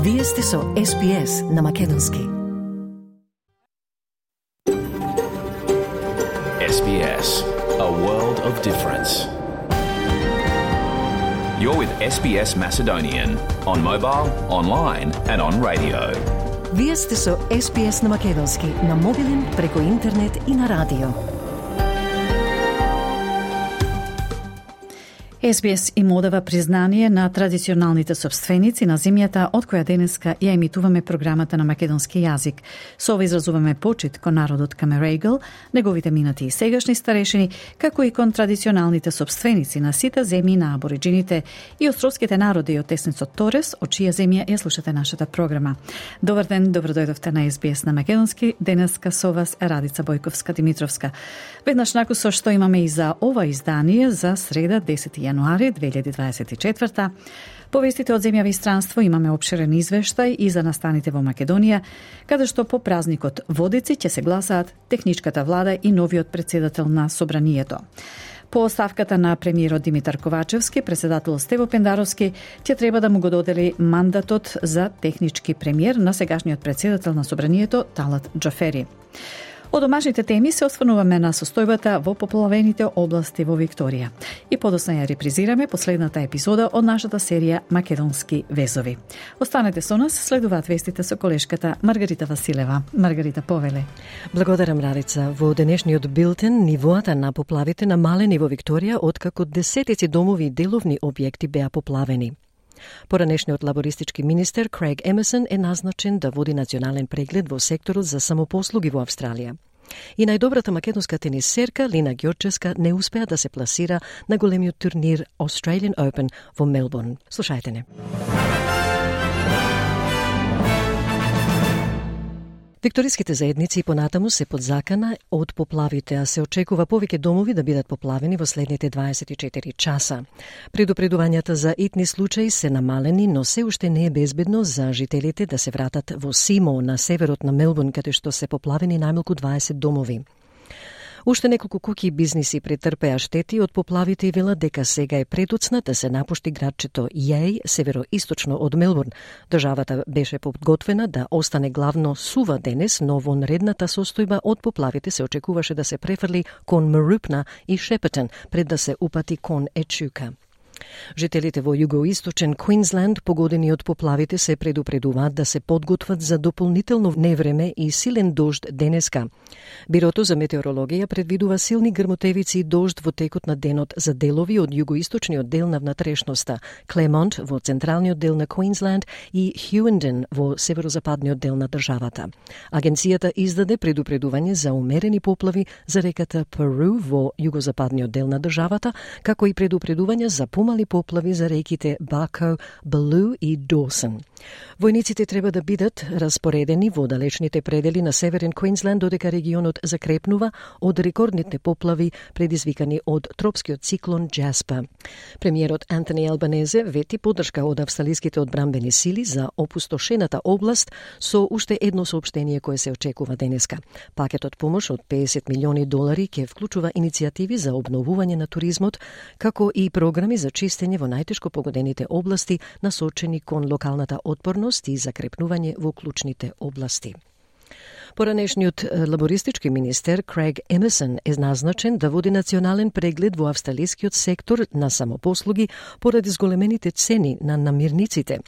Вие сте со SPS на Македонски. SBS, a world of difference. You're with SBS Macedonian on mobile, online and on radio. Вие сте со SPS на Македонски на мобилен, преку интернет и на радио. СБС им одава признание на традиционалните собственици на земјата од која денеска ја емитуваме програмата на македонски јазик. Со ова изразуваме почит кон народот Камерейгл, неговите минати и сегашни старешини, како и кон традиционалните собственици на сите земји на абориджините и островските народи од тесницот Торес, од чија земја ја слушате нашата програма. Добар ден, добродојдовте на СБС на македонски. Денеска со вас е Радица Бојковска Димитровска. Веднаш наку со што имаме и за ова издание за среда 10 јануари 2024 Повестите од земјава и странство имаме обширен извештај и за настаните во Македонија, каде што по празникот Водици ќе се гласаат техничката влада и новиот председател на Собранието. По оставката на премиерот Димитар Ковачевски, председател Стево Пендаровски ќе треба да му го додели мандатот за технички премиер на сегашниот председател на Собранието Талат Джафери. Од домашните теми се осврнуваме на состојбата во поплавените области во Викторија. И подосна ја репризираме последната епизода од нашата серија Македонски везови. Останете со нас, следуваат вестите со колешката Маргарита Василева. Маргарита Повеле. Благодарам, Радица. Во денешниот билтен, нивоата на поплавите намалени во Викторија, откако десетици домови и деловни објекти беа поплавени. Поранешниот лабористички министер Крейг Емесон е назначен да води национален преглед во секторот за самопослуги во Австралија. И најдобрата македонска тенисерка Лина Ѓорчевска не успеа да се пласира на големиот турнир Australian Open во Мелбурн. Слушајте не. Викториските заедници и понатаму се под закана од поплавите, а се очекува повеќе домови да бидат поплавени во следните 24 часа. Предупредувањата за итни случаи се намалени, но се уште не е безбедно за жителите да се вратат во Симо на северот на Мелбурн, каде што се поплавени најмалку 20 домови. Уште неколку куки бизниси претрпеа штети од поплавите и велат дека сега е предуцна да се напушти градчето Јеј, североисточно од Мелбурн. Државата беше подготвена да остане главно сува денес, но во наредната состојба од поплавите се очекуваше да се префрли кон Марупна и Шепетен пред да се упати кон Ечука. Жителите во југоисточен Квинсленд, погодени од поплавите, се предупредуваат да се подготват за дополнително невреме и силен дожд денеска. Бирото за метеорологија предвидува силни грмотевици и дожд во текот на денот за делови од југоисточниот дел на внатрешноста, Клемонт во централниот дел на Квинсленд и Хюенден во северозападниот дел на државата. Агенцијата издаде предупредување за умерени поплави за реката Перу во југозападниот дел на државата, како и предупредување за пума помали поплави за реките Бако, Балу и Досен. Војниците треба да бидат распоредени во далечните предели на Северен Квинсленд додека регионот закрепнува од рекордните поплави предизвикани од тропскиот циклон Джаспа. Премиерот Антони Албанезе вети поддршка од австралиските одбрамбени сили за опустошената област со уште едно сообщение кое се очекува денеска. Пакетот помош од 50 милиони долари ќе вклучува иницијативи за обновување на туризмот, како и програми за чистење во најтешко погодените области насочени кон локалната отпорност и закрепнување во клучните области. Поранешниот лабористички министер Крейг Емисон е назначен да води национален преглед во австралискиот сектор на самопослуги поради зголемените цени на намирниците.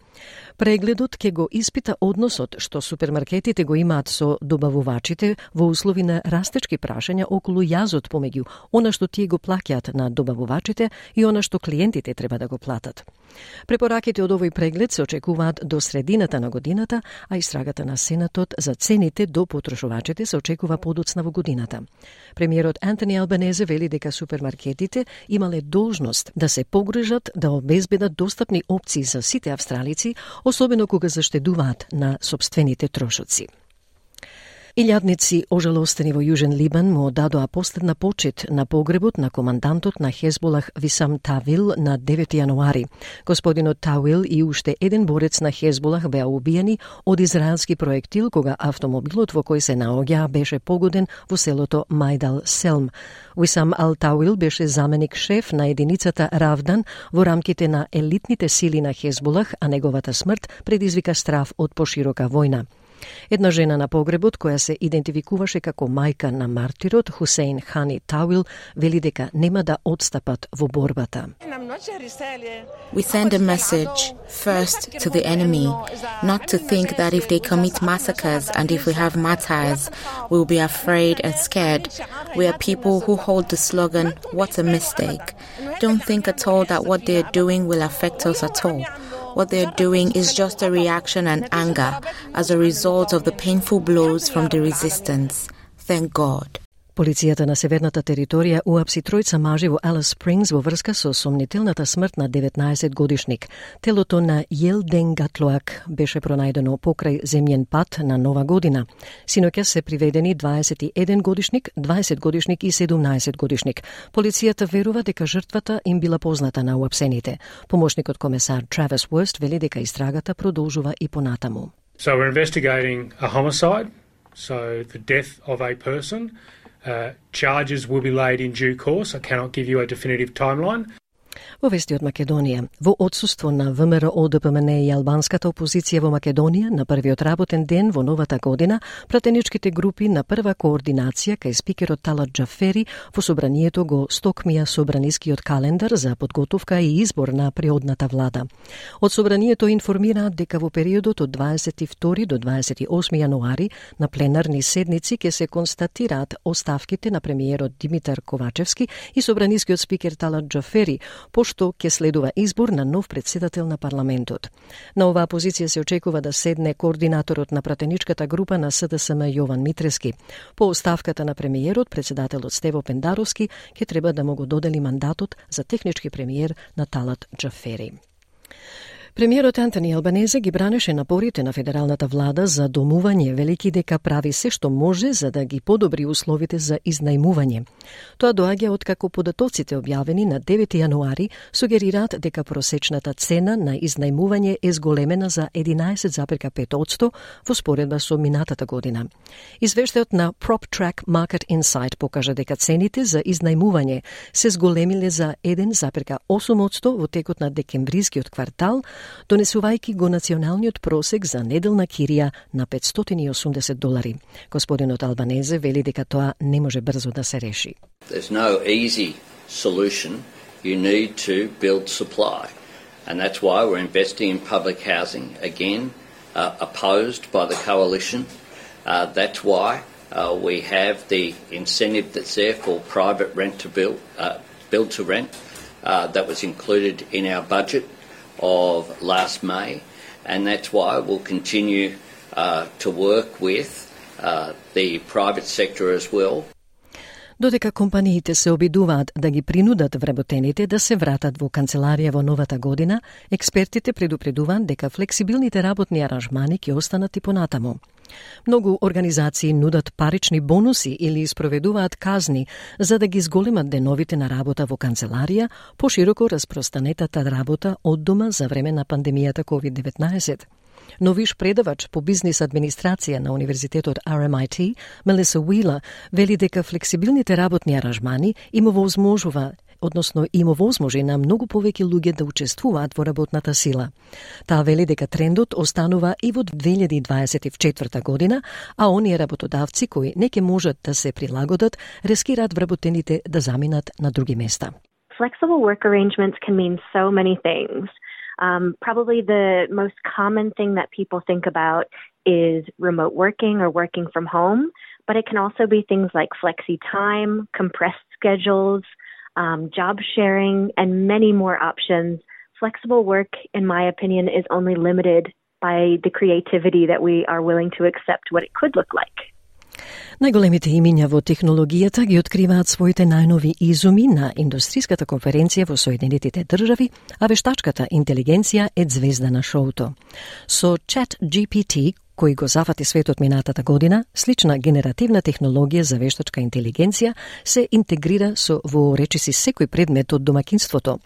Прегледот ќе го испита односот што супермаркетите го имаат со добавувачите во услови на растечки прашања околу јазот помеѓу она што тие го плаќаат на добавувачите и она што клиентите треба да го платат. Препораките од овој преглед се очекуваат до средината на годината, а истрагата на Сенатот за цените до потрошувачите се очекува подоцна во годината. Премиерот Антони Албанезе вели дека супермаркетите имале должност да се погрежат да обезбедат достапни опции за сите австралици, особено кога заштедуваат на собствените трошоци. Илјадници ожалостени во Јужен Либан му дадоа последна почет на погребот на командантот на Хезболах Висам Тавил на 9 јануари. Господинот Тауил и уште еден борец на Хезболах беа убиени од израелски проектил кога автомобилот во кој се наоѓа беше погоден во селото Мајдал Селм. Висам Ал Тауил беше заменик шеф на единицата Равдан во рамките на елитните сили на Хезболах, а неговата смрт предизвика страв од поширока војна. Една жена на погребот, која се идентификуваше како мајка на мартирот Хусейн Хани Тауил, вели дека нема да одстапат во борбата. We send a message first to the enemy, not to think that if they commit massacres and if we have martyrs, we'll be afraid and scared. We are people who hold the slogan, What a mistake. Don't think at all that what they are doing will affect us at all. What they're doing is just a reaction and anger as a result of the painful blows from the resistance. Thank God. Полицијата на северната територија уапси тројца мажи во Алис Спрингс во врска со сомнителната смрт на 19 годишник. Телото на Јелден Гатлоак беше пронајдено покрај земјен пат на Нова година. Синоќа се приведени 21 годишник, 20 годишник и 17 годишник. Полицијата верува дека жртвата им била позната на уапсените. Помошникот комесар Травис Уест вели дека истрагата продолжува и понатаму. So we're investigating a homicide, so the death of a person. Uh, charges will be laid in due course. I cannot give you a definitive timeline. Во вести од Македонија, во одсуство на ВМРО ДПМН и албанската опозиција во Македонија на првиот работен ден во новата година, пратеничките групи на прва координација кај спикерот Талат Джафери во собранието го стокмија собранискиот календар за подготовка и избор на преодната влада. Од собранието информираат дека во периодот од 22 до 28 јануари на пленарни седници ќе се констатираат оставките на премиерот Димитар Ковачевски и собранискиот спикер Талат Джафери, пошто ќе следува избор на нов председател на парламентот. На оваа позиција се очекува да седне координаторот на пратеничката група на СДСМ Јован Митрески. По оставката на премиерот, председателот Стево Пендаровски ќе треба да му го додели мандатот за технички премиер на Талат Джафери. Премиерот Антони Албанезе ги бранеше напорите на федералната влада за домување, велики дека прави се што може за да ги подобри условите за изнајмување. Тоа доаѓа од како податоците објавени на 9 јануари сугерираат дека просечната цена на изнајмување е зголемена за 11,5% во споредба со минатата година. Извештајот на PropTrack Market Insight покажа дека цените за изнајмување се зголемиле за 1,8% во текот на декемврискиот квартал, донесувајќи го националниот просек за неделна кирија на 580 долари. Господинот Албанезе вели дека тоа не може брзо да се реши. There's no easy solution. You need to build supply. And that's why we're investing in public housing again, uh, opposed by the coalition. Uh, that's why uh, we have the incentive that's there for private rent to build, uh, build to rent, uh, that was included in our budget of last May, and that's why we'll continue uh, to work with uh, the private sector as well. Додека компаниите се обидуваат да ги принудат вработените да се вратат во канцеларија во новата година, експертите предупредуваат дека флексибилните работни аранжмани ќе останат и понатаму. Многу организации нудат парични бонуси или испроведуваат казни за да ги зголемат деновите на работа во канцеларија, пошироко распростанетата работа од дома за време на пандемијата COVID-19. Но виш предавач по бизнис администрација на Универзитетот RMIT, Мелиса Уила, вели дека флексибилните работни аранжмани им возможува односно им овозможи на многу повеќе луѓе да учествуваат во работната сила. Таа вели дека трендот останува и во 2024 година, а оние работодавци кои не ќе можат да се прилагодат, рискираат вработените да заминат на други места. Flexible work arrangements can mean so many things. Um, probably the most common thing that people think about is remote working or working from home, but it can also be things like flexi time, compressed schedules, um, job sharing, and many more options. Flexible work, in my opinion, is only limited by the creativity that we are willing to accept what it could look like. Најголемите имиња во технологијата ги откриваат своите најнови изуми на индустријската конференција во Соединетите држави, а вештачката интелигенција е звезда на шоуто. Со Chat GPT, кој го зафати светот минатата година, слична генеративна технологија за вештачка интелигенција се интегрира со во речиси секој предмет од домакинството.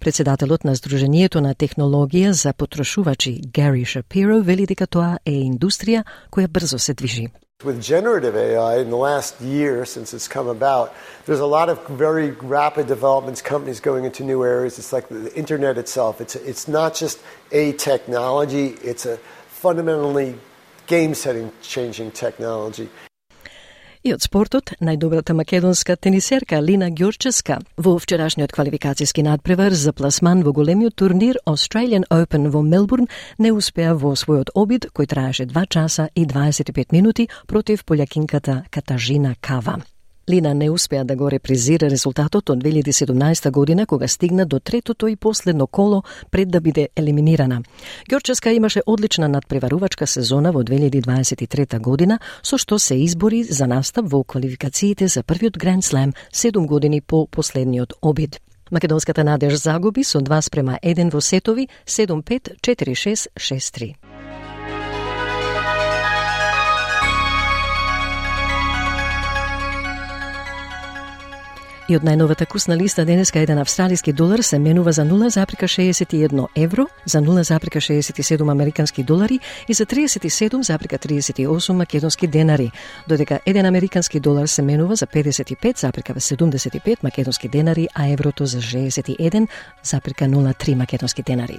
Председателот на Сдруженијето на технологија за потрошувачи Гари Шапиро вели дека тоа е индустрија која брзо се движи. With generative AI in the last year since it's come about, there's a lot of very rapid developments, companies going into new areas. It's like the internet itself. It's, it's not just a technology, it's a fundamentally game setting changing technology. И од спортот, најдобрата македонска тенисерка Лина Ѓорческа во вчерашниот квалификацијски надпревар за пласман во големиот турнир Australian Open во Мелбурн не успеа во својот обид кој траеше 2 часа и 25 минути против полјакинката Катажина Кава. Лина не успеа да го репризира резултатот од 2017 година кога стигна до третото и последно коло пред да биде елиминирана. Ѓорчевска имаше одлична надпреварувачка сезона во 2023 година со што се избори за настап во квалификациите за првиот Гранд Slam 7 години по последниот обид. Македонската надеж загуби со 2 спрема 1 во сетови 7-5, 4-6, 6-3. И од најновата курсна листа денеска еден австралиски долар се менува за 0,61 евро, за 0,67 американски долари и за 37,38 македонски денари, додека еден американски долар се менува за 55,75 македонски денари, а еврото за 61,03 македонски денари.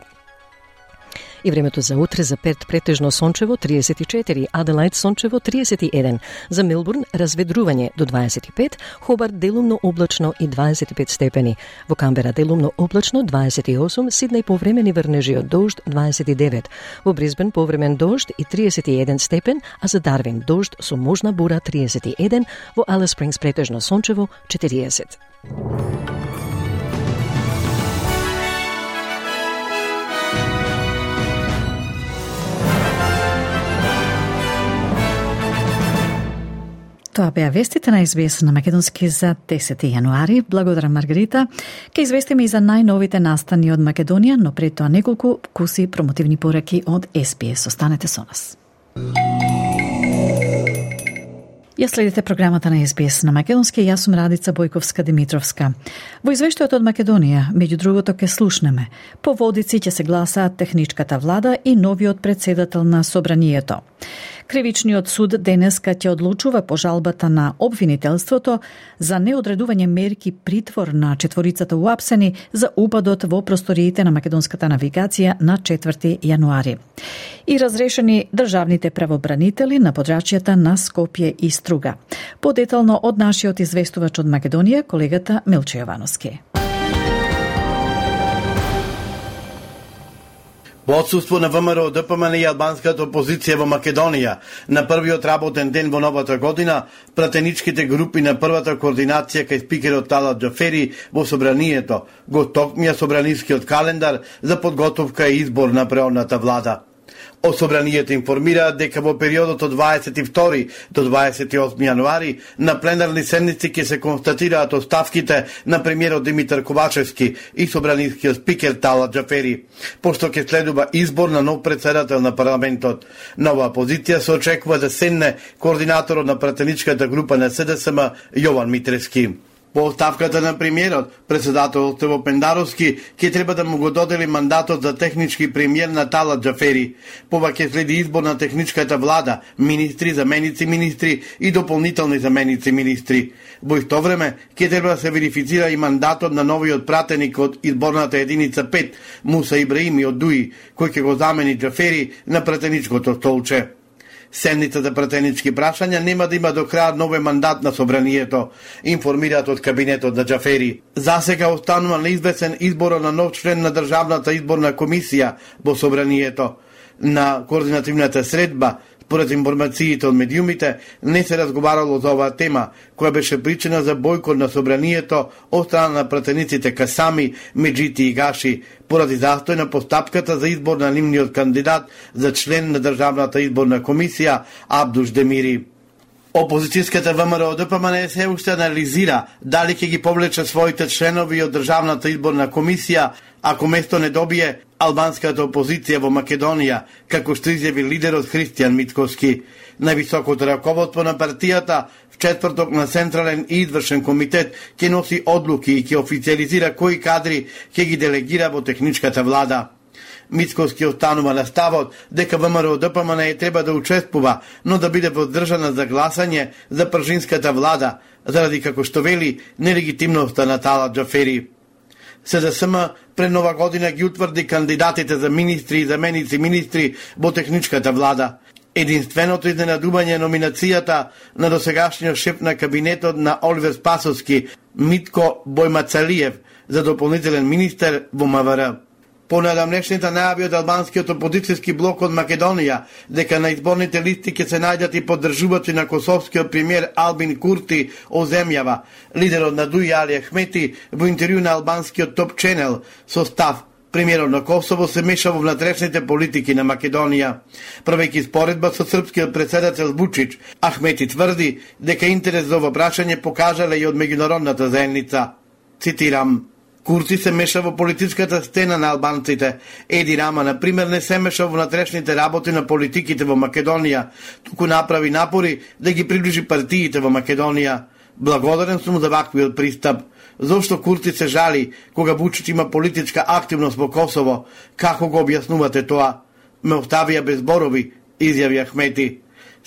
И времето за утре за Перт претежно сончево 34, Аделајд сончево 31, за Мелбурн разведрување до 25, Хобарт делумно облачно и 25 степени, во Камбера делумно облачно 28, Сиднеј повремени врнежи од дожд 29, во Брисбен повремен дожд и 31 степен, а за Дарвин дожд со можна бура 31, во Алес Спрингс претежно сончево 40. Тоа беа вестите на СБС на Македонски за 10 јануари. Благодарам Маргарита. Ке известиме и за најновите настани од Македонија, но пред тоа неколку куси промотивни пораки од СБС. Останете со нас. Ја следите програмата на СБС на Македонски, јас сум Радица Бојковска Димитровска. Во извештајот од Македонија, меѓу другото ке слушнеме, по водици ќе се гласаат техничката влада и новиот председател на Собранието. Кривичниот суд денеска ќе одлучува по жалбата на обвинителството за неодредување мерки притвор на четворицата уапсени за упадот во просториите на македонската навигација на 4 јануари. И разрешени државните правобранители на подрачјата на Скопје и Струга. Подетално од нашиот известувач од Македонија, колегата Милче Јовановски. Во отсутство на ВМРО, ДПМН и албанската опозиција во Македонија, на првиот работен ден во новата година, пратеничките групи на првата координација кај спикерот Тала Джафери во Собранието го токмија Собранискиот календар за подготовка и избор на преонната влада. Особранијата информира дека во периодот од 22 до 28 јануари на пленарни седници ќе се констатираат оставките на премиерот Димитар Ковачевски и собранискиот спикер Тала Джафери, пошто ќе следува избор на нов председател на парламентот. Нова позиција се очекува да седне координаторот на пратеничката група на СДСМ Јован Митревски. По оставката на премиерот, председател Тево Пендаровски ќе треба да му го додели мандатот за технички премиер на Тала Джафери. Пова ќе следи избор на техничката влада, министри, заменици министри и дополнителни заменици министри. Во исто време ќе треба да се верифицира и мандатот на новиот пратеник од изборната единица 5, Муса Ибраими од Дуи, кој ќе го замени Джафери на пратеничкото столче. Седницата да пратенички прашања нема да има до крај нове мандат на собранието, информираат од кабинетот на Джафери. За сега останува неизвестен изборот на нов член на Државната изборна комисија во собранието. На координативната средба Поред информациите од медиумите, не се разговарало за оваа тема, која беше причина за бојкот на собранието од страна на пратениците Касами, Меджити и Гаши, поради застој на постапката за избор на нивниот кандидат за член на Државната изборна комисија Абдуш Демири. Опозицијската ВМРО ДПМН се уште анализира дали ќе ги повлече своите членови од Државната изборна комисија ако место не добие, албанската опозиција во Македонија, како што изјави лидерот Христијан Митковски. Највисокото раководство на партијата в четврток на Централен и извршен комитет ќе носи одлуки и ќе официализира кои кадри ќе ги делегира во техничката влада. Мицковски останува на ставот дека ВМРО ДПМН е треба да учествува, но да биде поддржана за гласање за пржинската влада, заради како што вели нелегитимноста на Тала Джафери. СДСМ пред нова година ги утврди кандидатите за министри и заменици министри во техничката влада. Единственото изненадување номинацијата на досегашниот шеф на кабинетот на Оливер Спасовски, Митко Бојмацалиев, за дополнителен министер во МВР. Понадамнешната најави од албанскиот опозицијски блок од Македонија дека на изборните листи ќе се најдат и поддржувачи на косовскиот премиер Албин Курти оземјава. Лидерот на Дуј Али Ахмети во интервју на албанскиот топ ченел со став Премиерот на Косово се меша во внатрешните политики на Македонија. Правејќи споредба со српскиот председател Вучич, Ахмети тврди дека интерес за ова прашање покажале и од меѓународната заедница. Цитирам: Курци се меша во политичката стена на албанците. Еди Рама, на пример, не се меша во натрешните работи на политиките во Македонија, туку направи напори да ги приближи партиите во Македонија. Благодарен сум за ваквиот пристап. Зошто Курци се жали кога Бучич има политичка активност во Косово? Како го објаснувате тоа? Ме оставија без борови, изјави Ахмети.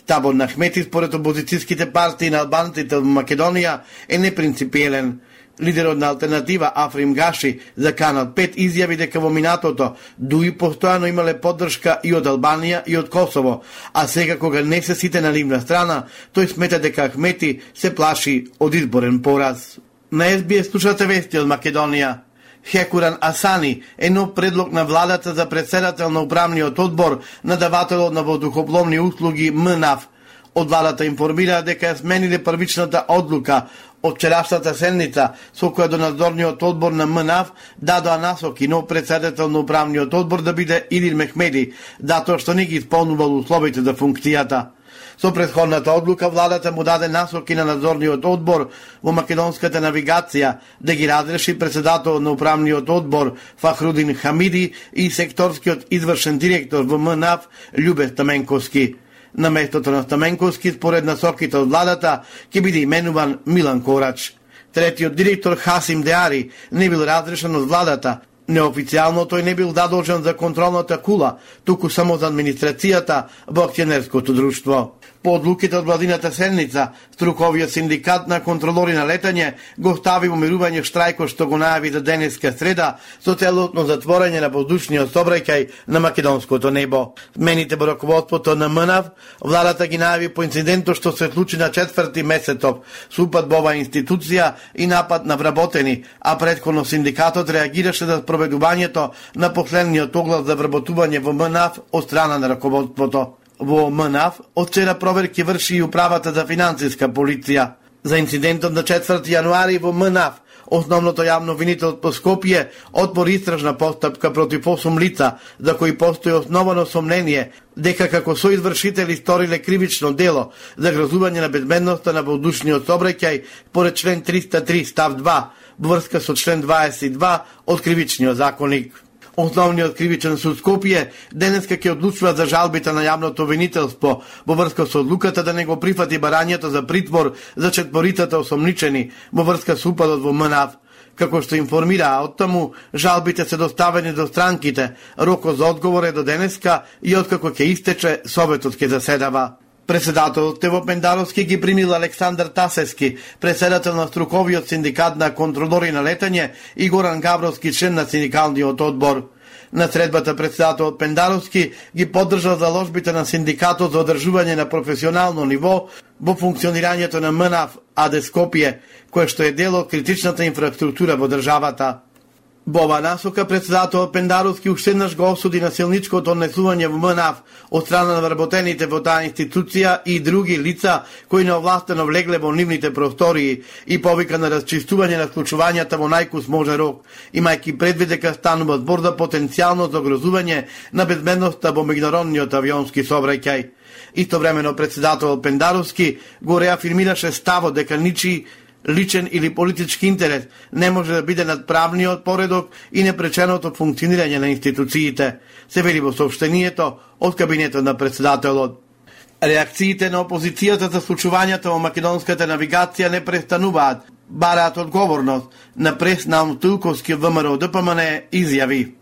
Табор на Ахмети според опозицијските партии на албанците во Македонија е непринципиелен Лидерот на Алтернатива Африм Гаши за Канал 5 изјави дека во минатото дуи постојано имале поддршка и од Албанија и од Косово, а сега кога не се сите на нивна страна, тој смета дека Ахмети се плаши од изборен пораз. На СБС слушате вести од Македонија. Хекуран Асани е нов предлог на владата за председател на управниот одбор на давателот на водухопловни услуги МНАФ Од владата информира дека смениле првичната одлука од вчерашната седница со која до надзорниот одбор на МНАВ дадоа насоки нов председател на управниот одбор да биде Илир Мехмеди, затоа што не ги исполнувал условите за функцијата. Со предходната одлука владата му даде насоки на надзорниот одбор во македонската навигација да ги разреши председател на управниот одбор Фахрудин Хамиди и секторскиот извршен директор во МНАВ Љубе Таменковски. На местото на Стаменковски, според насоките од владата, ќе биде именуван Милан Корач. Третиот директор Хасим Деари не бил разрешен од владата, Неофицијално тој не бил задолжен за контролната кула, туку само за администрацијата во акционерското друштво. По одлуките од владината седница, струковиот синдикат на контролори на летање го стави мирување штрајко што го најави за денеска среда со целотно затворање на воздушниот собрекај на македонското небо. Мените во раководството на МНАВ, владата ги најави по инцидентот што се случи на четврти месецов, супад во оваа институција и напад на вработени, а предходно синдикатот реагираше за спроведувањето на последниот оглас за вработување во МНАФ од страна на раководството. Во МНАФ од вчера проверки врши и управата за финансиска полиција. За инцидентот на 4 јануари во МНАФ Основното јавно винител по Скопје отвори истражна постапка против 8 лица за кои постои основано сомнение дека како соизвршители сториле кривично дело за грозување на безбедноста на воздушниот собраќај поред член 303 став 2 во врска со член 22 од кривичниот законник. Основниот кривичен суд Скопје денеска ќе одлучува за жалбите на јавното обвинителство во врска со одлуката да не го прифати барањето за притвор за четворицата осомничени во врска со упадот во МНАВ. Како што информира од таму, жалбите се доставени до странките. Рокот за одговор е до денеска и откако ќе истече, Советот ќе заседава. Председателот Тево Пендаровски ги примил Александар Тасески, председател на струковиот синдикат на контролори на летање и Горан Гавровски, член на синдикалниот одбор. На средбата председателот Пендаровски ги поддржа заложбите на синдикатот за одржување на професионално ниво во функционирањето на МНАФ АД Скопје, кое што е дел од критичната инфраструктура во државата. Во насока председател Пендаровски уште еднаш го осуди насилничкото однесување во МНАФ од страна на вработените во таа институција и други лица кои неовластено влегле во нивните простории и повика на расчистување на случувањата во најкус може рок, имајќи предвид дека станува збор за потенцијално загрозување на безбедноста во меѓународниот авионски сообраќај. Истовремено председател Пендаровски го реафирмираше ставот дека ничи личен или политички интерес не може да биде над правниот поредок и непреченото функционирање на институциите, се вели во сообщението од кабинетот на председателот. Реакциите на опозицијата за случувањата во македонската навигација не престануваат, бараат одговорност на преснам Тулковски ВМРО ДПМН изјави.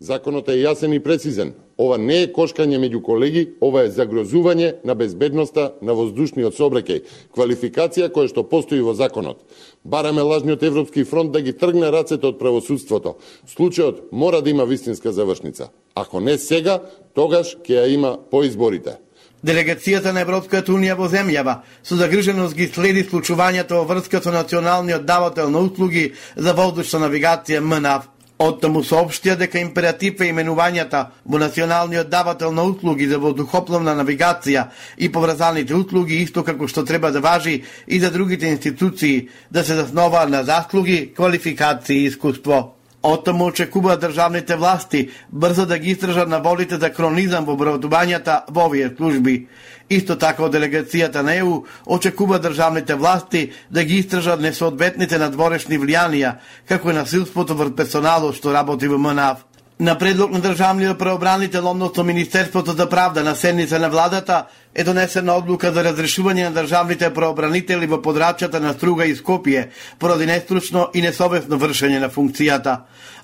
Законот е јасен и прецизен. Ова не е кошкање меѓу колеги, ова е загрозување на безбедноста на воздушниот сообраќај, квалификација која што постои во законот. Бараме лажниот Европски фронт да ги тргне рацете од правосудството. Случајот мора да има вистинска завршница. Ако не сега, тогаш ќе ја има по изборите. Делегацијата на Европската Унија во земјава со загриженост ги следи случувањето во врска со националниот давател на услуги за воздушна навигација МНАВ. Оттаму да соопштија дека императив е именувањата во националниот давател на услуги за воздухопловна навигација и поврзаните услуги исто како што треба да важи и за другите институции да се заснова на заслуги, квалификации и искуство. Отаму очекува државните власти брзо да ги истражат на волите за кронизам во обработувањата во овие служби. Исто така од делегацијата на ЕУ очекува државните власти да ги истражат несоодветните надворешни влијанија, како и насилството врз персоналот што работи во МНАВ. На предлог на државниот преобранител, односно Министерството за правда на седница на владата, е донесена одлука за разрешување на државните преобранители во подрачјата на Струга и Скопје поради нестручно и несовесно вршење на функцијата.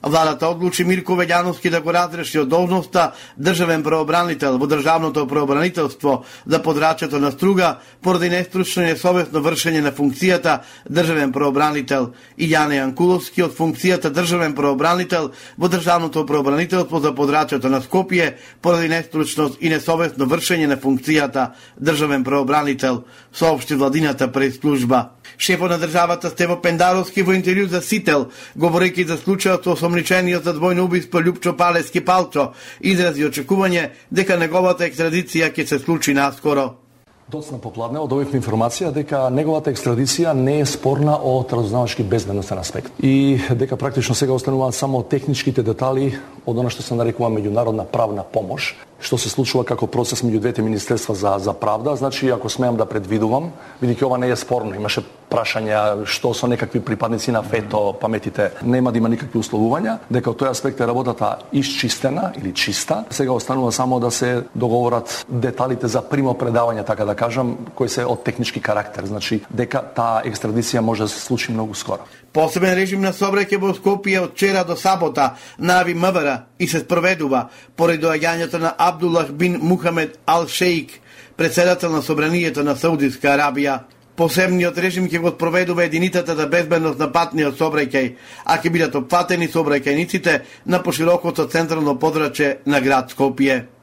Владата одлучи Мирко Веѓановски да го разреши од должноста државен преобранител во државното преобранителство за подрачјето на Струга поради нестручно и несовесно вршење на функцијата државен преобранител и Јане Јанкуловски од функцијата државен преобранител во државното преобранителство за подрачјето на Скопје поради нестручност и несовесно вршење на функцијата државата државен преобранител, соопшти владината пред служба. Шефот на државата Стево Пендаровски во интервју за Сител, говорејќи за случајот со осомничениот за двојно убиство Лјупчо Палески Палчо, изрази очекување дека неговата екстрадиција ќе се случи наскоро. Доцна попладне добивме информација дека неговата екстрадиција не е спорна од разузнавачки безбедностен аспект. И дека практично сега остануваат само техничките детали од она што се нарекува меѓународна правна помош што се случува како процес меѓу двете министерства за за правда, значи ако смеам да предвидувам, бидејќи ова не е спорно, имаше прашања што со некакви припадници на ФЕТО, паметите, нема да има никакви условувања, дека од тој аспект е работата исчистена или чиста. Сега останува само да се договорат деталите за примо предавање, така да кажам, кои се од технички карактер, значи дека таа екстрадиција може да се случи многу скоро. Посебен режим на собраќај во Скопје од вчера до сабота нави МВР и се спроведува поради доаѓањето на Абдуллах бин Мухамед Ал Шейк, председател на Собранието на Саудиска Арабија. Посебниот режим ќе го спроведува единицата за безбедност на патниот сообраќај, а ќе бидат опфатени сообраќајниците на поширокото централно подраче на град Скопје.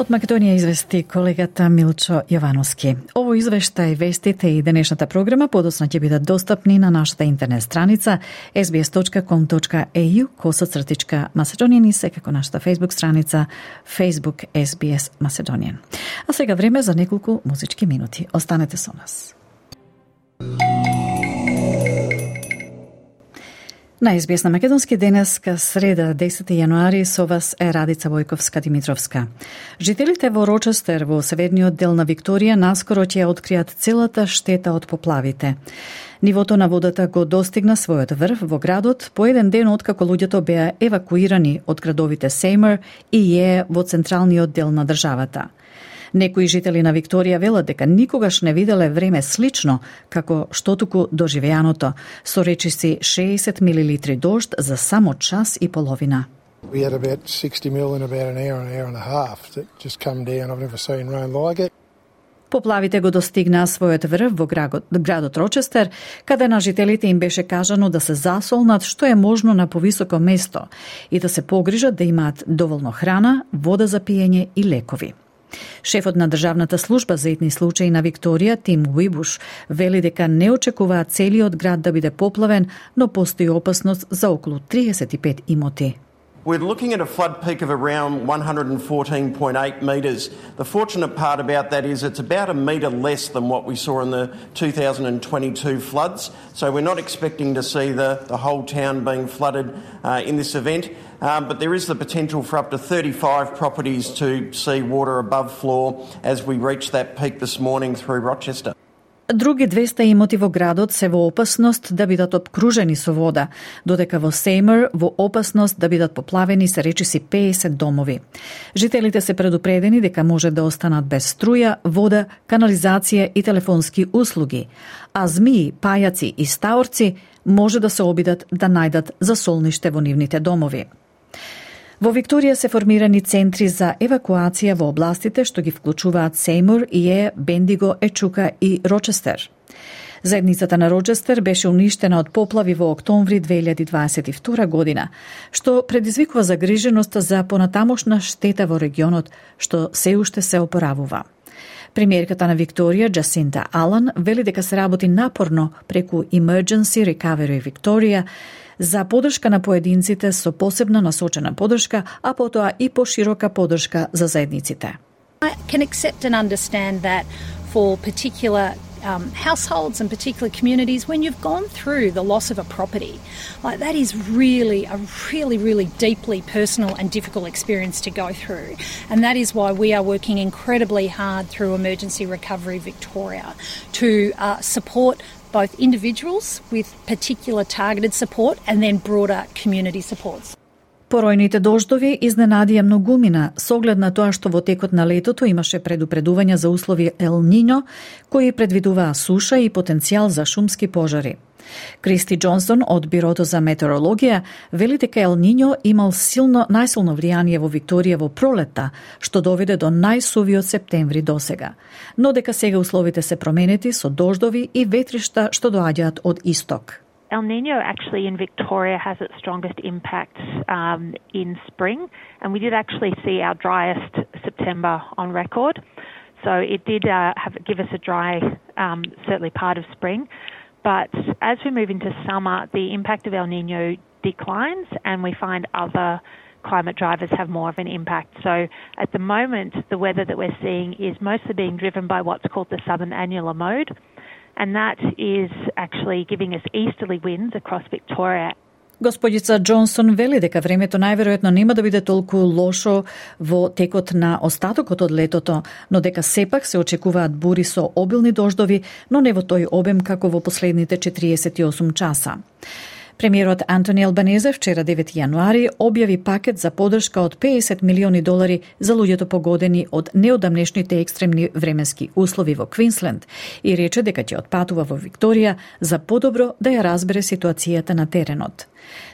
Од Македонија извести колегата Милчо Јовановски. Ово извештај, вестите и денешната програма подоцна ќе бидат достапни на нашата интернет страница sbs.com.au косацртичка Macedonian и секако нашата Facebook страница Facebook SBS Macedonian. А сега време за неколку музички минути. Останете со нас. На на Македонски денеска среда 10 јануари со вас е Радица Војковска Димитровска. Жителите во Рочестер во северниот дел на Викторија наскоро ќе откријат целата штета од поплавите. Нивото на водата го достигна својот врв во градот по еден ден откако луѓето беа евакуирани од градовите Сеймер и Е во централниот дел на државата. Некои жители на Викторија велат дека никогаш не виделе време слично како што туку доживеаното, со речиси 60 милилитри дожд за само час и половина. We had about 60 mil in about an hour, an hour and a half that just come down. I've never seen rain like it. Поплавите го достигнаа својот врв во градот, градот Рочестер, каде на жителите им беше кажано да се засолнат што е можно на повисоко место и да се погрижат да имаат доволно храна, вода за пиење и лекови. Шефот на Државната служба за етни случаи на Викторија, Тим Уибуш, вели дека не очекуваат целиот град да биде поплавен, но постои опасност за околу 35 имоти. We're looking at a flood peak of around 114.8 metres. The fortunate part about that is it's about a metre less than what we saw in the 2022 floods. So we're not expecting to see the, the whole town being flooded uh, in this event. Um, but there is the potential for up to 35 properties to see water above floor as we reach that peak this morning through Rochester. Други 200 имоти во градот се во опасност да бидат обкружени со вода, додека во Сеймер во опасност да бидат поплавени се речиси 50 домови. Жителите се предупредени дека може да останат без струја, вода, канализација и телефонски услуги, а змии, пајаци и стаорци може да се обидат да најдат засолниште во нивните домови. Во Викторија се формирани центри за евакуација во областите што ги вклучуваат Сеймур, Ие, Бендиго, Ечука и Рочестер. Заедницата на Рочестер беше уништена од поплави во октомври 2022 година, што предизвикува загриженост за понатамошна штета во регионот, што се уште се опоравува. Премиерката на Викторија, Джасинта Алан, вели дека се работи напорно преку Emergency Recovery Victoria за подршка на поединците со посебна насочена подршка, а потоа и поширока подршка за заедниците. I can accept and understand that for particular um, households and particular communities when you've gone through the loss of a property. Like that is really a really, really deeply personal and difficult experience to go through. And that is why we are working incredibly hard through Emergency Recovery Victoria to uh, support both individuals with particular targeted support and then broader community supports. Поројните дождови изненадија многумина со оглед на тоа што во текот на летото имаше предупредувања за услови Ел Нино, кои предвидуваа суша и потенцијал за шумски пожари. Кристи Джонсон од Бирото за метеорологија вели дека Ел Ниньо имал силно најсилно влијание во Викторија во пролетта, што доведе до најсувиот септември досега. Но дека сега условите се променети со дождови и ветришта што доаѓаат од исток. El Nino actually in Victoria has its strongest impact um, in spring, and we did actually see our driest September on record. So it did uh, have, give us a dry, um, certainly part of spring. But as we move into summer, the impact of El Nino declines, and we find other climate drivers have more of an impact. So at the moment, the weather that we're seeing is mostly being driven by what's called the southern annular mode, and that is actually giving us easterly winds across Victoria Господица Джонсон вели дека времето најверојатно нема да биде толку лошо во текот на остатокот од летото, но дека сепак се очекуваат бури со обилни дождови, но не во тој обем како во последните 48 часа. Премиерот Антони Албанезе вчера 9 јануари објави пакет за подршка од 50 милиони долари за луѓето погодени од неодамнешните екстремни временски услови во Квинсленд и рече дека ќе отпатува во Викторија за подобро да ја разбере ситуацијата на теренот.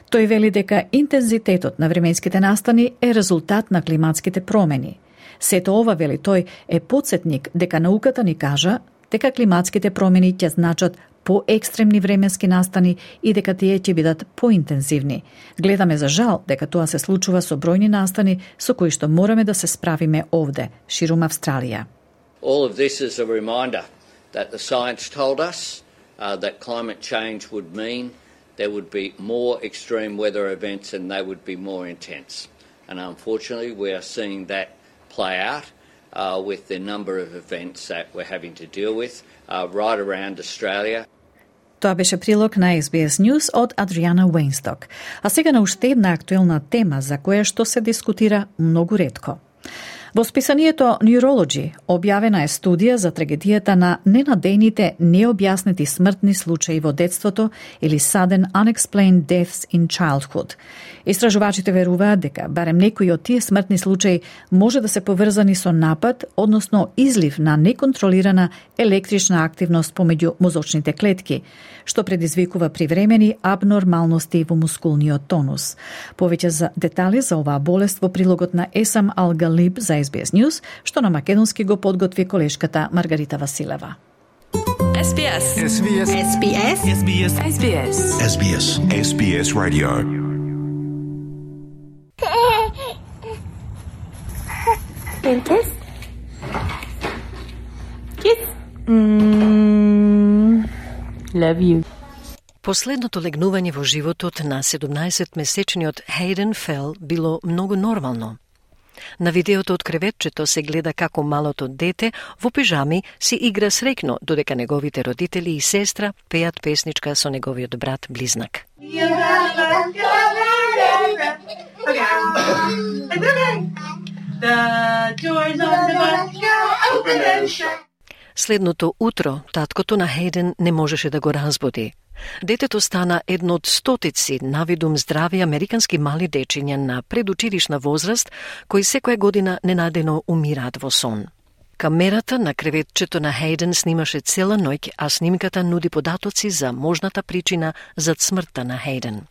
Тој вели дека интензитетот на временските настани е резултат на климатските промени. Сето ова, вели тој, е подсетник дека науката ни кажа дека климатските промени ќе значат поекстремни временски настани и дека тие ќе бидат поинтензивни. Гледаме за жал дека тоа се случува со бројни настани со кои што мораме да се справиме овде, ширум Австралија. All of this is a reminder that the science told us uh, that climate change would mean there would be more extreme weather events and they would be more intense. And unfortunately, we are seeing that play out uh, with the number of events that we're having to deal with uh, right around Australia. Тоа беше прилог на SBS News од Адриана Уейнсток. А сега на уште една актуелна тема за која што се дискутира многу редко. Во списанието Neurology објавена е студија за трагедијата на ненадејните необјаснети смртни случаи во детството или sudden unexplained deaths in childhood – Истражувачите веруваат дека барем некои од тие смртни случаи може да се поврзани со напад, односно излив на неконтролирана електрична активност помеѓу мозочните клетки, што предизвикува привремени абнормалности во мускулниот тонус. Повеќе за детали за оваа болест во прилогот на Есам Алгалиб за SBS News, што на македонски го подготви колешката Маргарита Василева. SBS. SBS. SBS. SBS. SBS. SBS. SBS Radio. And kiss. Kiss. Mm, love you. Последното легнување во животот на 17-месечниот Хейден Фел било многу нормално. На видеото од креветчето се гледа како малото дете во пижами си игра срекно, додека неговите родители и сестра пеат песничка со неговиот брат близнак. Следното утро, таткото на Хейден не можеше да го разбуди. Детето стана едно од стотици навидум здрави американски мали дечиња на предучилишна возраст, кои секоја година ненадено умираат во сон. Камерата на креветчето на Хейден снимаше цела ноќ, а снимката нуди податоци за можната причина за смртта на Хейден.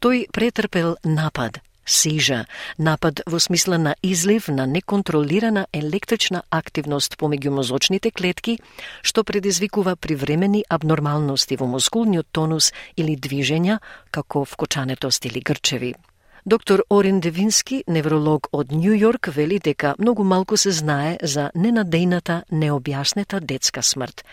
Тој претрпел напад – сижа, напад во смисла на излив на неконтролирана електрична активност помеѓу мозочните клетки, што предизвикува привремени абнормалности во мускулниот тонус или движења, како вкочанетост или грчеви. Доктор Орин Девински, невролог од Нью Йорк, вели дека многу малку се знае за ненадејната необјаснета детска смрт.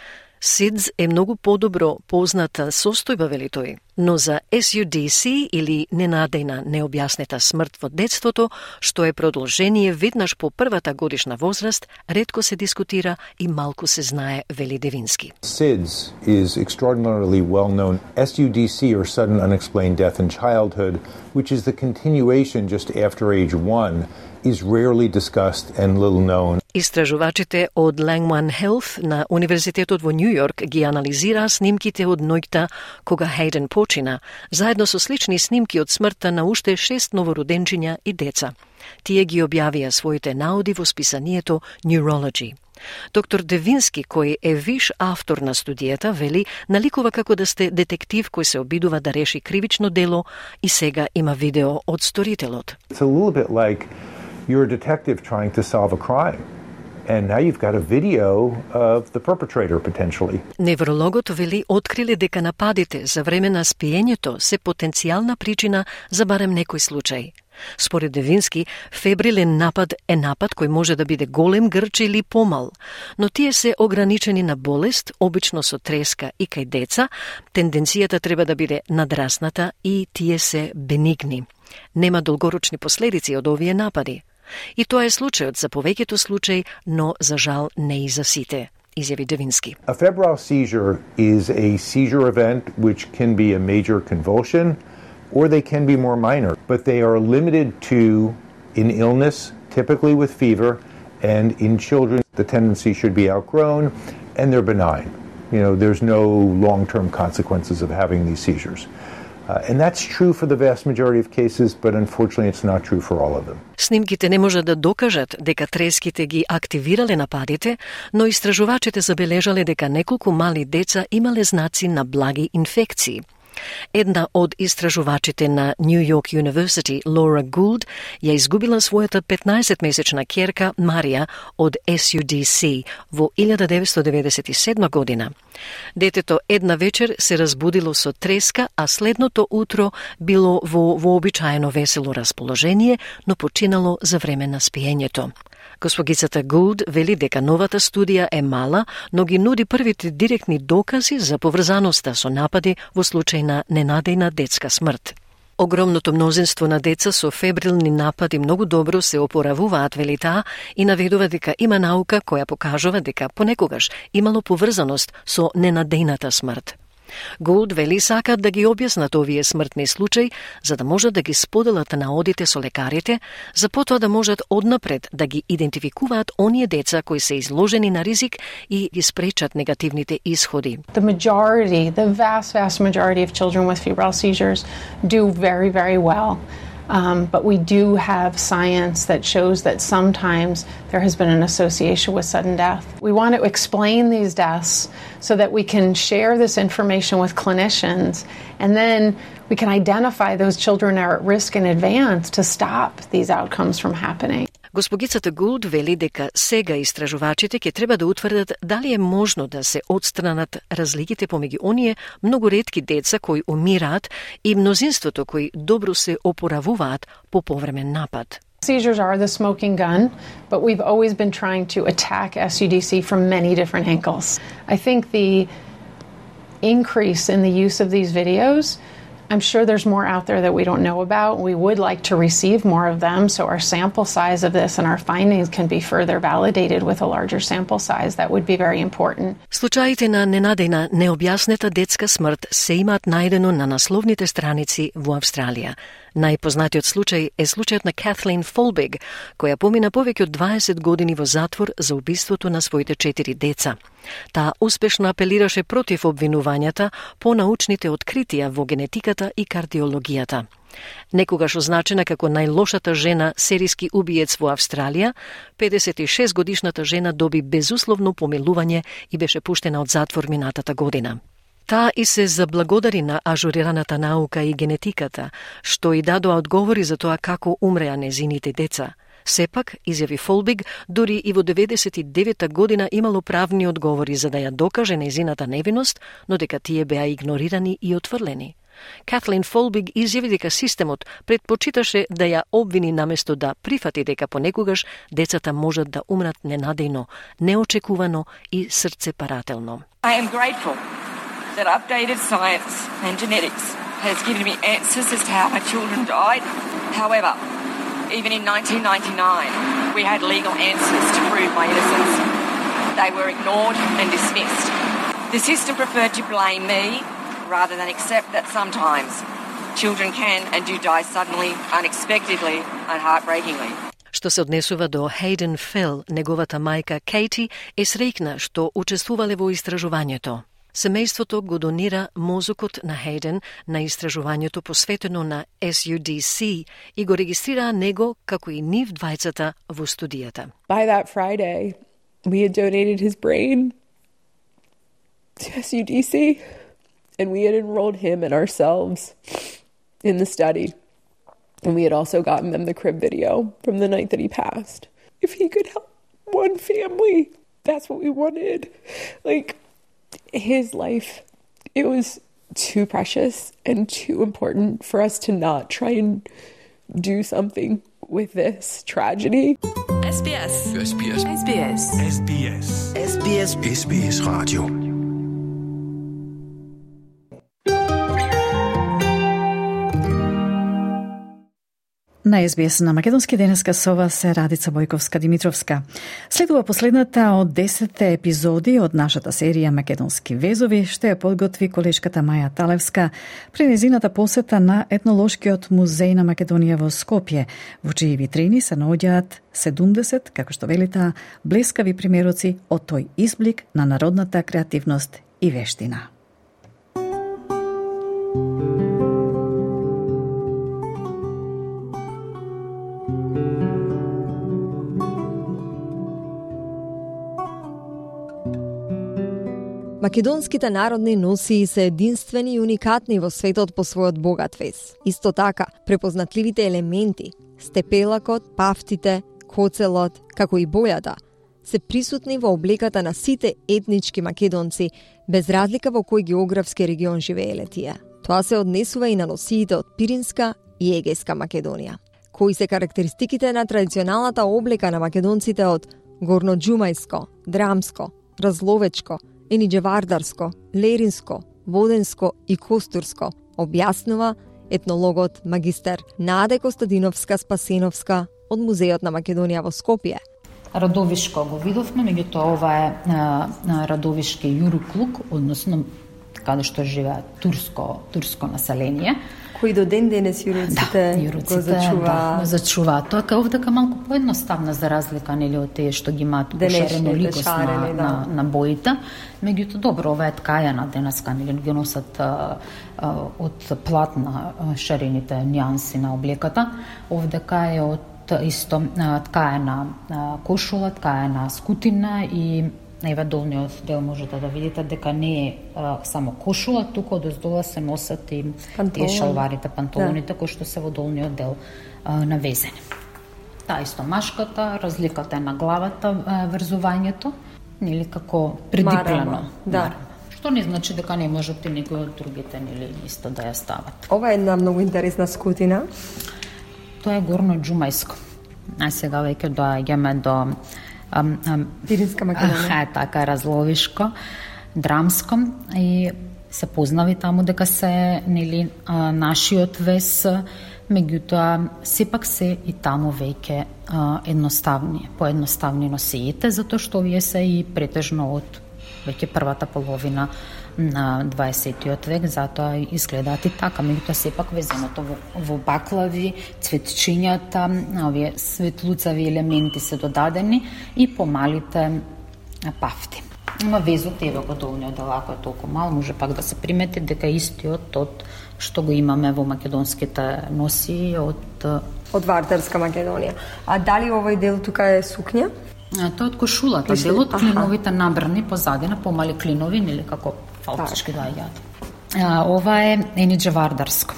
SIDS е многу подобро позната состојба, вели тој. Но за SUDC или ненадејна необјаснета смрт во детството, што е продолжение веднаш по првата годишна возраст, редко се дискутира и малку се знае, вели Девински. SIDS is extraordinarily well known. SUDC or sudden unexplained death in childhood, which is the continuation just after age 1 is rarely discussed and little known. Истражувачите од Langman Health на Универзитетот во Нью Йорк ги анализираа снимките од ноќта кога Хейден почина, заедно со слични снимки од смртта на уште шест новороденчиња и деца. Тие ги објавија своите науди во списанието Neurology. Доктор Девински, кој е виш автор на студијата, вели, наликува како да сте детектив кој се обидува да реши кривично дело и сега има видео од сторителот. It's a little bit like you're a detective trying to solve a crime. And now you've got a video of the perpetrator potentially. Неврологот вели откриле дека нападите за време на спиењето се потенцијална причина за барем некој случај. Според Девински, фебрилен напад е напад кој може да биде голем грч или помал, но тие се ограничени на болест, обично со треска и кај деца, тенденцијата треба да биде надрасната и тие се бенигни. Нема долгорочни последици од овие напади. И тоа е случајот за повеќето случаи, но за жал не и за сите изјави Девински. A febrile seizure is a seizure event which can be a major convulsion or they can be more minor, but they are limited to in illness, typically with fever, and in children the tendency should be outgrown and they're benign. You know, there's no long-term consequences of having these seizures. Uh, and that's true for the vast majority of cases, but unfortunately it's not true for all of them. Снимките не можат да докажат дека треските ги активирале нападите, но истражувачите забележале дека неколку мали деца имале знаци на благи инфекции. Една од истражувачите на New York University, Лора Гулд, ја изгубила својата 15-месечна керка Марија од SUDC во 1997 година. Детето една вечер се разбудило со треска, а следното утро било во вообичаено весело расположение, но починало за време на спиењето. Госпогицата Гулд вели дека новата студија е мала, но ги нуди првите директни докази за поврзаноста со напади во случај на ненадејна детска смрт. Огромното мнозинство на деца со фебрилни напади многу добро се опоравуваат, вели таа, и наведува дека има наука која покажува дека понекогаш имало поврзаност со ненадејната смрт. Голд вели сакат да ги објаснат овие смртни случаи, за да можат да ги споделат наодите со лекарите, за потоа да можат однапред да ги идентификуваат оние деца кои се изложени на ризик и ги спречат негативните исходи. The majority, the vast, vast majority of children with febrile seizures do very, very well. Um, but we do have science that shows that sometimes there has been an association with sudden death. We want to explain these deaths so that we can share this information with clinicians and then we can identify those children are at risk in advance to stop these outcomes from happening. Госпогицата Гулд вели дека сега истражувачите ќе треба да утврдат дали е можно да се отстранат разликите помеѓу оние многу ретки деца кои умираат и мнозинството кои добро се опоравуваат по повремен напад. Seizures are the smoking gun, but we've always been trying to attack SUDC from many different angles. I think the increase in the use of these videos. I'm sure there's more out there that we don't know about. We would like to receive more of them so our sample size of this and our findings can be further validated with a larger sample size. That would be very important. Случаите на ненадена необјаснета детска смрт се имаат најдено на насловните страници во Австралија. Најпознатиот случај е случајот на Катлин Фолбег, која помина повеќе од 20 години во затвор за убиството на своите четири деца. Таа успешно апелираше против обвинувањата по научните откритија во генетиката и кардиологијата. Некогаш означена како најлошата жена сериски убиец во Австралија, 56 годишната жена доби безусловно помилување и беше пуштена од затвор минатата година. Таа и се заблагодари на ажурираната наука и генетиката, што и дадоа одговори за тоа како умреа незините деца. Сепак, изјави Фолбиг, дури и во 99 година имало правни одговори за да ја докаже незината невиност, но дека тие беа игнорирани и отврлени. Катлин Фолбиг изјави дека системот предпочиташе да ја обвини наместо да прифати дека понекогаш децата можат да умрат ненадејно, неочекувано и срцепарателно. I am grateful that updated science and genetics has given me answers as to how my children died. However, even in 1999, we had legal answers to prove my innocence. They were ignored and dismissed. The system preferred to blame me rather than accept that sometimes children can and do die suddenly, unexpectedly, and heartbreakingly. Што се однесува до Хейден Фел, неговата мајка Кейти е среќна што учествувале во истражувањето. Семејството го донира мозокот на Хейден на истражувањето посветено на SUDC и го регистрираа него како и нив двајцата во студијата. By that Friday, we had donated his brain to SUDC and we had enrolled him and ourselves in the study. And we had also gotten them the crib video from the night that he passed. If he could help one family, that's what we wanted. Like, his life, it was too precious and too important for us to not try and do something with this tragedy. SBS. SBS. SBS. SBS. SBS. SBS Radio. На СБС на Македонски денеска со вас е Радица Бојковска Димитровска. Следува последната од 10 епизоди од нашата серија Македонски везови, што ја подготви колешката Маја Талевска при незината посета на етнолошкиот музеј на Македонија во Скопје, во чии витрини се наоѓаат 70, како што велита, блескави примероци од тој изблик на народната креативност и вештина. Македонските народни носи се единствени и уникатни во светот по својот богат вес. Исто така, препознатливите елементи, степелакот, пафтите, коцелот, како и бојата, се присутни во облеката на сите етнички македонци, без разлика во кој географски регион живееле тие. Тоа се однесува и на носиите од Пиринска и Егејска Македонија. Кои се карактеристиките на традиционалната облека на македонците од горноџумајско, драмско, разловечко, Ениџевардарско, Леринско, Воденско и Костурско, објаснува етнологот магистер Наде Костадиновска Спасеновска од Музеот на Македонија во Скопје. Радовишко го видовме, меѓутоа ова е Радовишки јуруклук, односно така, каде што живеа турско турско население кои до ден денес јуруците, да, јуруците го зачуваат. Да, зачуваат. Тоа кај овдека малку поедноставна за разлика нели од тие што ги имаат пошарено ликост на, да. на, на боите. Меѓутоа добро, ова е ткајана денеска нели ги носат а, а, од платна шарените нијанси на облеката. Овдека е од исто ткаена кошула, ткаена скутина и Еве долниот дел можете да видите дека не е а, само кошула, туку од оздола се носат и Пантолон. тие шалварите, панталоните да. кои што се во долниот дел а, навезени. Та исто машката, разликата е на главата а, врзувањето, нели како предиплено. Да. Што не значи дека не можат и некои од другите нели исто да ја стават. Ова е една многу интересна скутина. Тоа е горно џумајско. А сега веќе доаѓаме до Пиринска Македонија. Е, така, разловишко, драмско и се познава и таму дека се нели нашиот вес меѓутоа сепак се и таму веќе едноставни, поедноставни носиите, затоа што овие се и претежно од веќе првата половина на 20 век, затоа изгледаат и така, меѓутоа сепак везеното во, во баклави, цветчињата, овие светлуцави елементи се додадени и помалите пафти. Има везот, еве го долниот дел, ако е толку мал, може пак да се примети дека истиот од што го имаме во македонските носи од од Вардарска Македонија. А дали овој дел тука е сукња? А, тоа од кошулата, делот клиновите набрани позадина, помали клинови, нели како фалцички да јат. ова е Енидже Вардарско.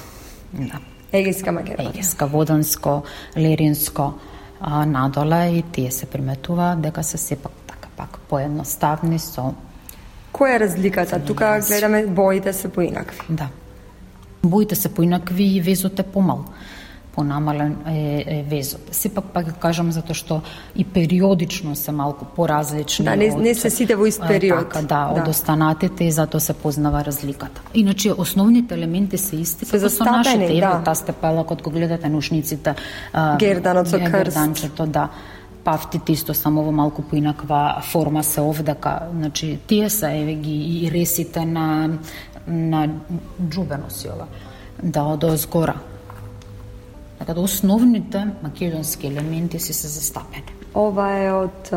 Да. Егиска Македонија. Егиска, Воданско, Леринско, а, надоле и тие се приметува дека се сепак така пак поедноставни со Која е разликата? Тука гледаме боите се поинакви. Да. Боите се поинакви и везот е помал понамален е, е везот. Сепак пак го кажам затоа што и периодично се малку поразлични. Да, не, од, не се сите во ист период. Така, да, да. од останатите и затоа се познава разликата. Иначе основните елементи се исти се како со нашите. Да. Еве таа степела кога гледате нушниците. Герданот со крст. Герданчето, да пафтите исто само во малку поинаква форма се овдака. Значи, тие се еве ги и ресите на на джубено си ова. Да, од озгора Така да основните македонски елементи си се застапени. Ова е од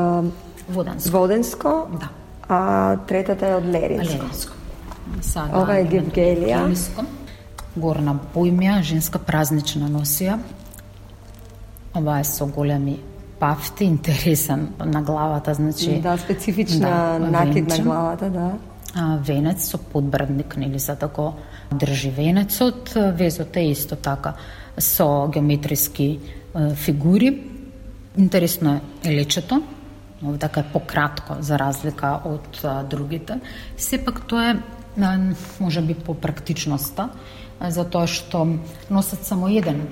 Воденско. Воденско. Да. А третата е од Леринско. Леринско. Сада, Ова е Гевгелија. Горна бојмја, женска празнична носија. Ова е со големи пафти, интересен на главата, значи... Да, специфична да, накид на главата, да. Венец со подбрадник, нели, за да го држи венецот. Везот е исто така со геометриски фигури. Интересно е лечето, така е пократко за разлика од другите. Сепак тоа е може би по практичноста, затоа што носат само еден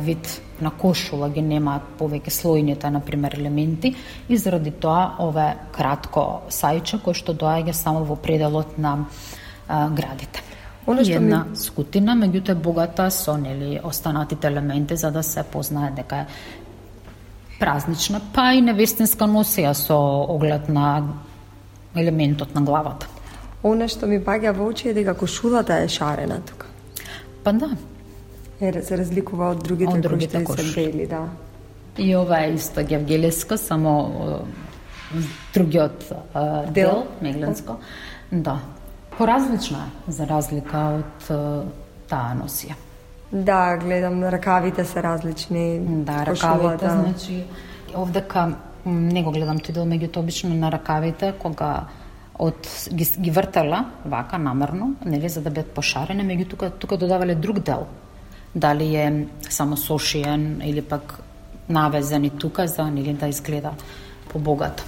вид на кошула ги немаат повеќе слојните на пример елементи и заради тоа ова е кратко сајче кој што доаѓа само во пределот на а, градите. Оно што една ми... скутина, меѓутоа е богата со нели останатите елементи за да се познае дека е празнична, па и невестинска носија со оглед на елементот на главата. Оно што ми паѓа во очи е дека кошулата е шарена тука. Па да. Е, се разликува од другите, од другите кои се бели, да. И ова е исто гевгелеска, само другиот дел, дел мегленско. Да, Поразлична е, за разлика од таа носија. Да, гледам, ракавите се различни. Да, ракавите, значи, овдека не го гледам тој дел, меѓуто обично на ракавите, кога од ги, ги вртела вака намерно, нели за да бидат пошарени, меѓу тука тука додавале друг дел. Дали е само сошиен или пак навезен и тука за нели да изгледа побогато.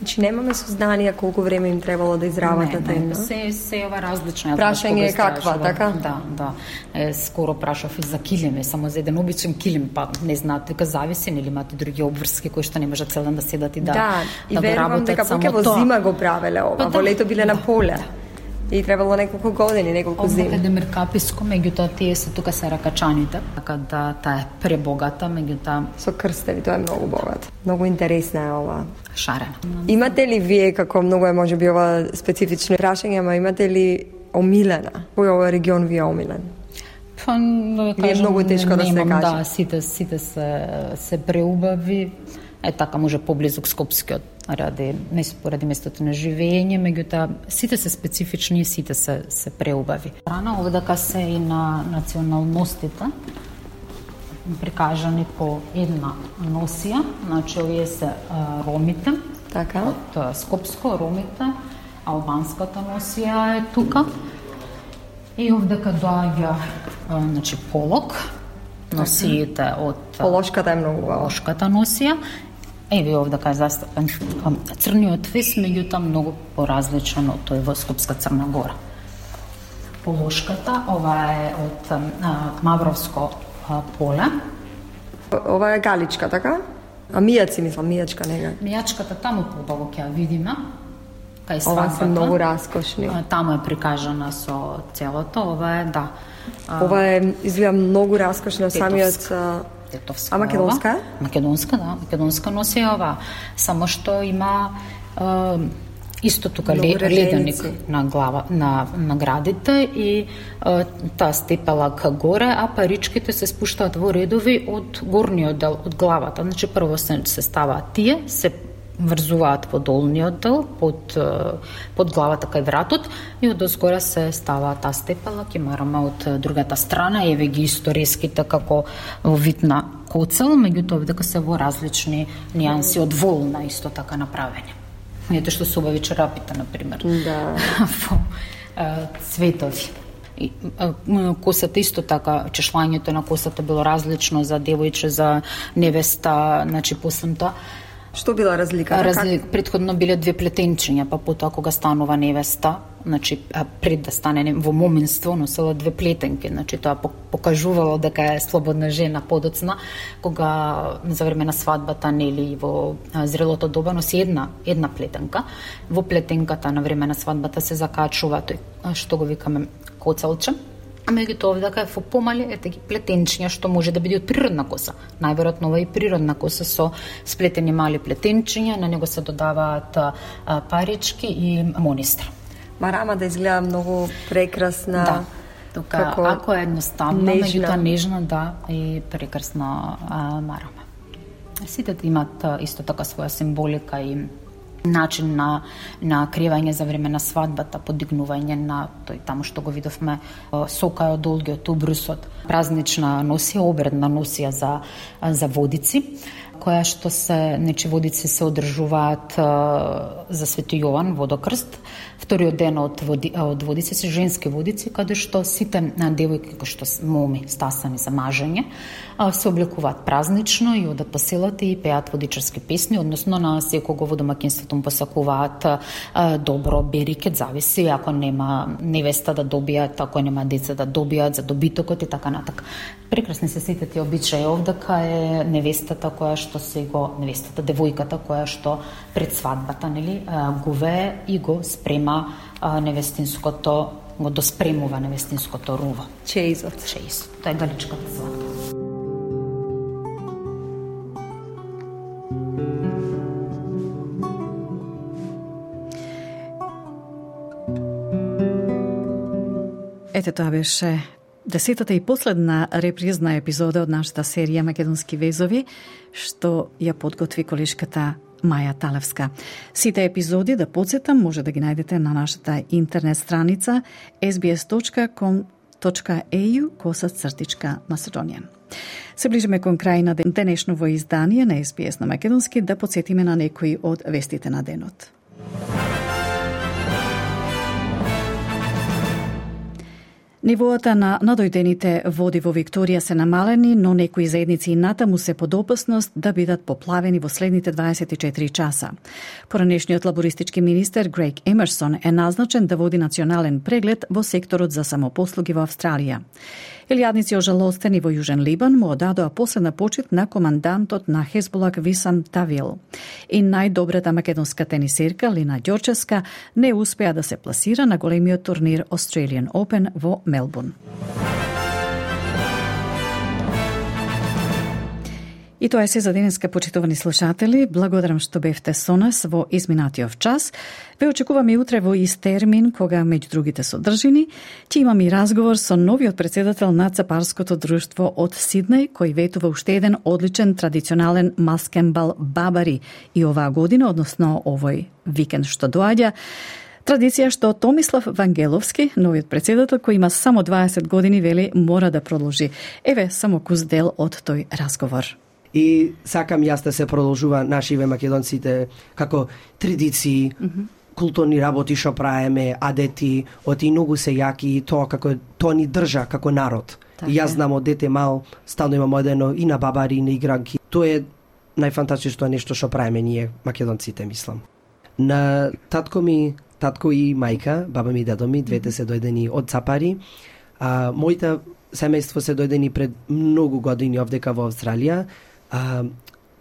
Значи немаме сознание колку време им требало да изработат не, не, се се ова различно. Прашање е каква, така? Да, да. Е, скоро прашав и за килиме, само за еден обичен килим, па не знаат дека зависи или имате други обврски кои што не може цел ден да седат и да да, и да верувам дека во зима го правеле ова, па, во да, лето биле да, на поле. Да и требало неколку години, неколку зими. Ова каде меркаписко, меѓутоа тие се тука се ракачаните, така да таа е пребогата, меѓутоа со крстеви тоа е многу богат. Многу интересна е ова. Шарена. Имате ли вие како многу е можеби ова специфично прашање, ама имате ли омилена? Кој ова регион ви е омилен? Па, да кажам, е многу тешко да се каже. Да, сите, сите се, се преубави. Е така може поблизу Скопскиот ради поради местото на живење, меѓутоа сите се специфични и сите се се преубави. Рана овдака се и на националностите прикажани по една носија, значи овие се а, ромите, така од Скопско ромите, албанската носија е тука. И овдека доаѓа значи полок, носиите од полошката е многу полошката носија Еве овде застапен црниот вес, меѓутоа многу поразличен од тој во Скопска Црна Гора. Полошката, ова е од а, Мавровско а, поле. Ова е галичка, така? А мијаци, мислам, мијачка нега. Мијачката таму побаво ќе ја видиме, кај свадбата. Ова се многу раскошни. Таму е прикажана со целото, ова е да. Ова е изгледа многу раскошно самиот Тетовска. А македонска е? Македонска, да. Македонска носи ова. Само што има е, исто тука ле, леденик на глава на на градите и е, таа степела ка горе, а паричките се спуштаат во редови од горниот дел од главата. Значи прво се, се ставаат тие, се врзуваат во долниот дел, под, под главата кај вратот и од озгора се става таа степела, ќе мараме од другата страна, еве ги историските како вид на коцел, меѓутоа дека се во различни нијанси од волна исто така направени. Ете што се убави чорапите, на пример. Да. во цветови. И, косата исто така, чешлањето на косата било различно за девојче, за невеста, значи после тоа Што била разликата? Така- Разли... Предходно биле две плетенчиња, па потоа кога станува невеста, значи пред да стане во моменство носела две плетенки, значи тоа покажувало дека е слободна жена подоцна, кога за време на свадбата нели во зрелото доба носи една една плетенка. Во плетенката на време на свадбата се закачува тој што го викаме коцалче, меѓутоа овде е во помали ете ги плетенчиња што може да биде од природна коса. Најверојатно ова е природна коса со сплетени мали плетенчиња, на него се додаваат парички и монистр. Марама да изгледа многу прекрасна. Да. Тука, како ако е едноставна, меѓутоа нежна, да, и прекрасна а, марама. Сите имат исто така своја символика и начин на на кривање за време на свадбата, подигнување на тој таму што го видовме сока од долгиот убрусот, празнична носија, обредна носија за за водици која што се, нечи водици се одржуваат за Свети Јован водокрст, вториот ден од, води, од водици се женски водици, каде што сите на девојки кои што моми стасани за мажење, се облекуваат празнично и одат по селата и пеат водичарски песни, односно на секого во домакинството му посакуваат добро берикет, зависи ако нема невеста да добијат, ако нема деца да добијат за добитокот и така натак. Прекрасни се сите тие обичаи. Овдака е невестата која што се го невестата девојката која што пред свадбата нели го ве и го спрема невестинското го доспремува невестинското руво. Чеизот. Чеизот. Тоа е галичката свадба. Ете тоа беше десетата и последна репризна епизода од нашата серија Македонски везови, што ја подготви колешката Маја Талевска. Сите епизоди, да подсетам, може да ги најдете на нашата интернет страница sbs.com.au коса цртичка Macedonian. Се ближиме кон крај на денешново издание на SBS на Македонски да подсетиме на некои од вестите на денот. Нивоата на надојдените води во Викторија се намалени, но некои заедници и натаму се под опасност да бидат поплавени во следните 24 часа. Поранешниот лабористички министер Грег Емерсон е назначен да води национален преглед во секторот за самопослуги во Австралија. Илјадници ожалостени во Јужен Либан му одадоа последна почит на командантот на Хезболак Висан Тавил. И најдобрата македонска тенисерка Лина Ѓорчевска не успеа да се пласира на големиот турнир Australian Open во Мелбурн. И тоа е се за денеска, почитувани слушатели. Благодарам што бевте со нас во изминатиот час. Ве очекуваме утре во ист термин, кога меѓу другите содржини ќе имаме и разговор со новиот председател на Цапарското друштво од Сиднеј, кој ветува уште еден одличен традиционален маскенбал Бабари и оваа година, односно овој викенд што доаѓа. Традиција што Томислав Вангеловски, новиот председател кој има само 20 години, вели мора да продолжи. Еве само куз дел од тој разговор и сакам јас да се продолжува нашиве македонците како традиции, mm -hmm. културни работи што правиме, адети, оти многу се јаки и тоа како тоа ни држа како народ. Така. Јас знам од дете мал, стално имам одено и на бабари и на игранки. Тоа е најфантастично нешто што правиме ние македонците, мислам. На татко ми, татко и мајка, баба ми и дедо ми, двете се дојдени од Цапари. А, моите семејство се дојдени пред многу години овдека во Австралија А,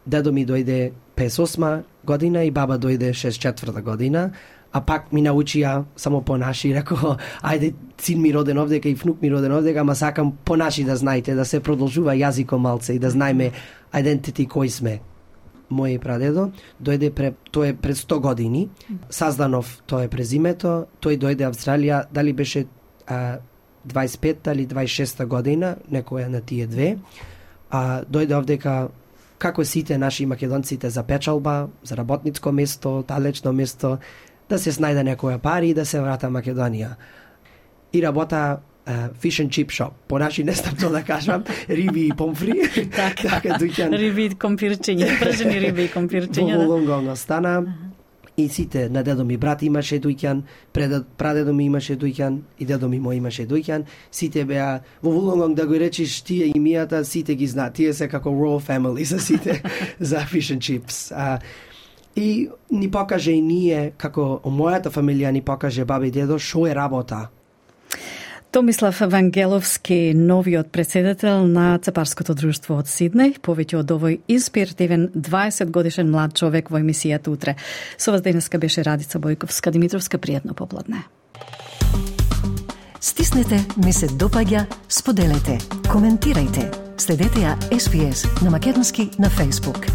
дедо ми дојде 58 година и баба дојде 64 година, а пак ми научија само по наши, рекоа, ајде, син ми роден овдека и внук ми роден овдека, ама сакам по наши да знаете, да се продолжува јазиком малце и да знаеме identity кој сме. Мој прадедо дојде пре, тој е пред 100 години, Сазданов тој е презимето, тој дојде Австралија, дали беше а, 25-та или 26-та година, некоја на тие две, а дојде овдека како сите наши македонците за печалба, за работницко место, далечно место, да се снајде некоја пари и да се врата Македонија. И работа fish and chip shop. По наши не знам тоа да кажам, риби и помфри. така, така риби и компирчиња, пржени риби и компирчиња. Во Волонгонг остана и сите на дедо ми брат имаше дуќан, прадедо ми имаше дуќан и дедо ми мој имаше дуќан. Сите беа во Вулонгонг да го речиш тие имијата, сите ги знаат. Тие се како royal family за сите за fish and chips. А, и ни покаже и ние, како мојата фамилија ни покаже баба и дедо, шо е работа Томислав Вангеловски, новиот председател на Цепарското друштво од Сиднеј, повеќе од овој инспиративен 20 годишен млад човек во емисијата утре. Со вас денеска беше Радица Бојковска Димитровска, пријатно попладне. Стиснете, ми се допаѓа, споделете, коментирајте. Следете ја SPS на Македонски на Facebook.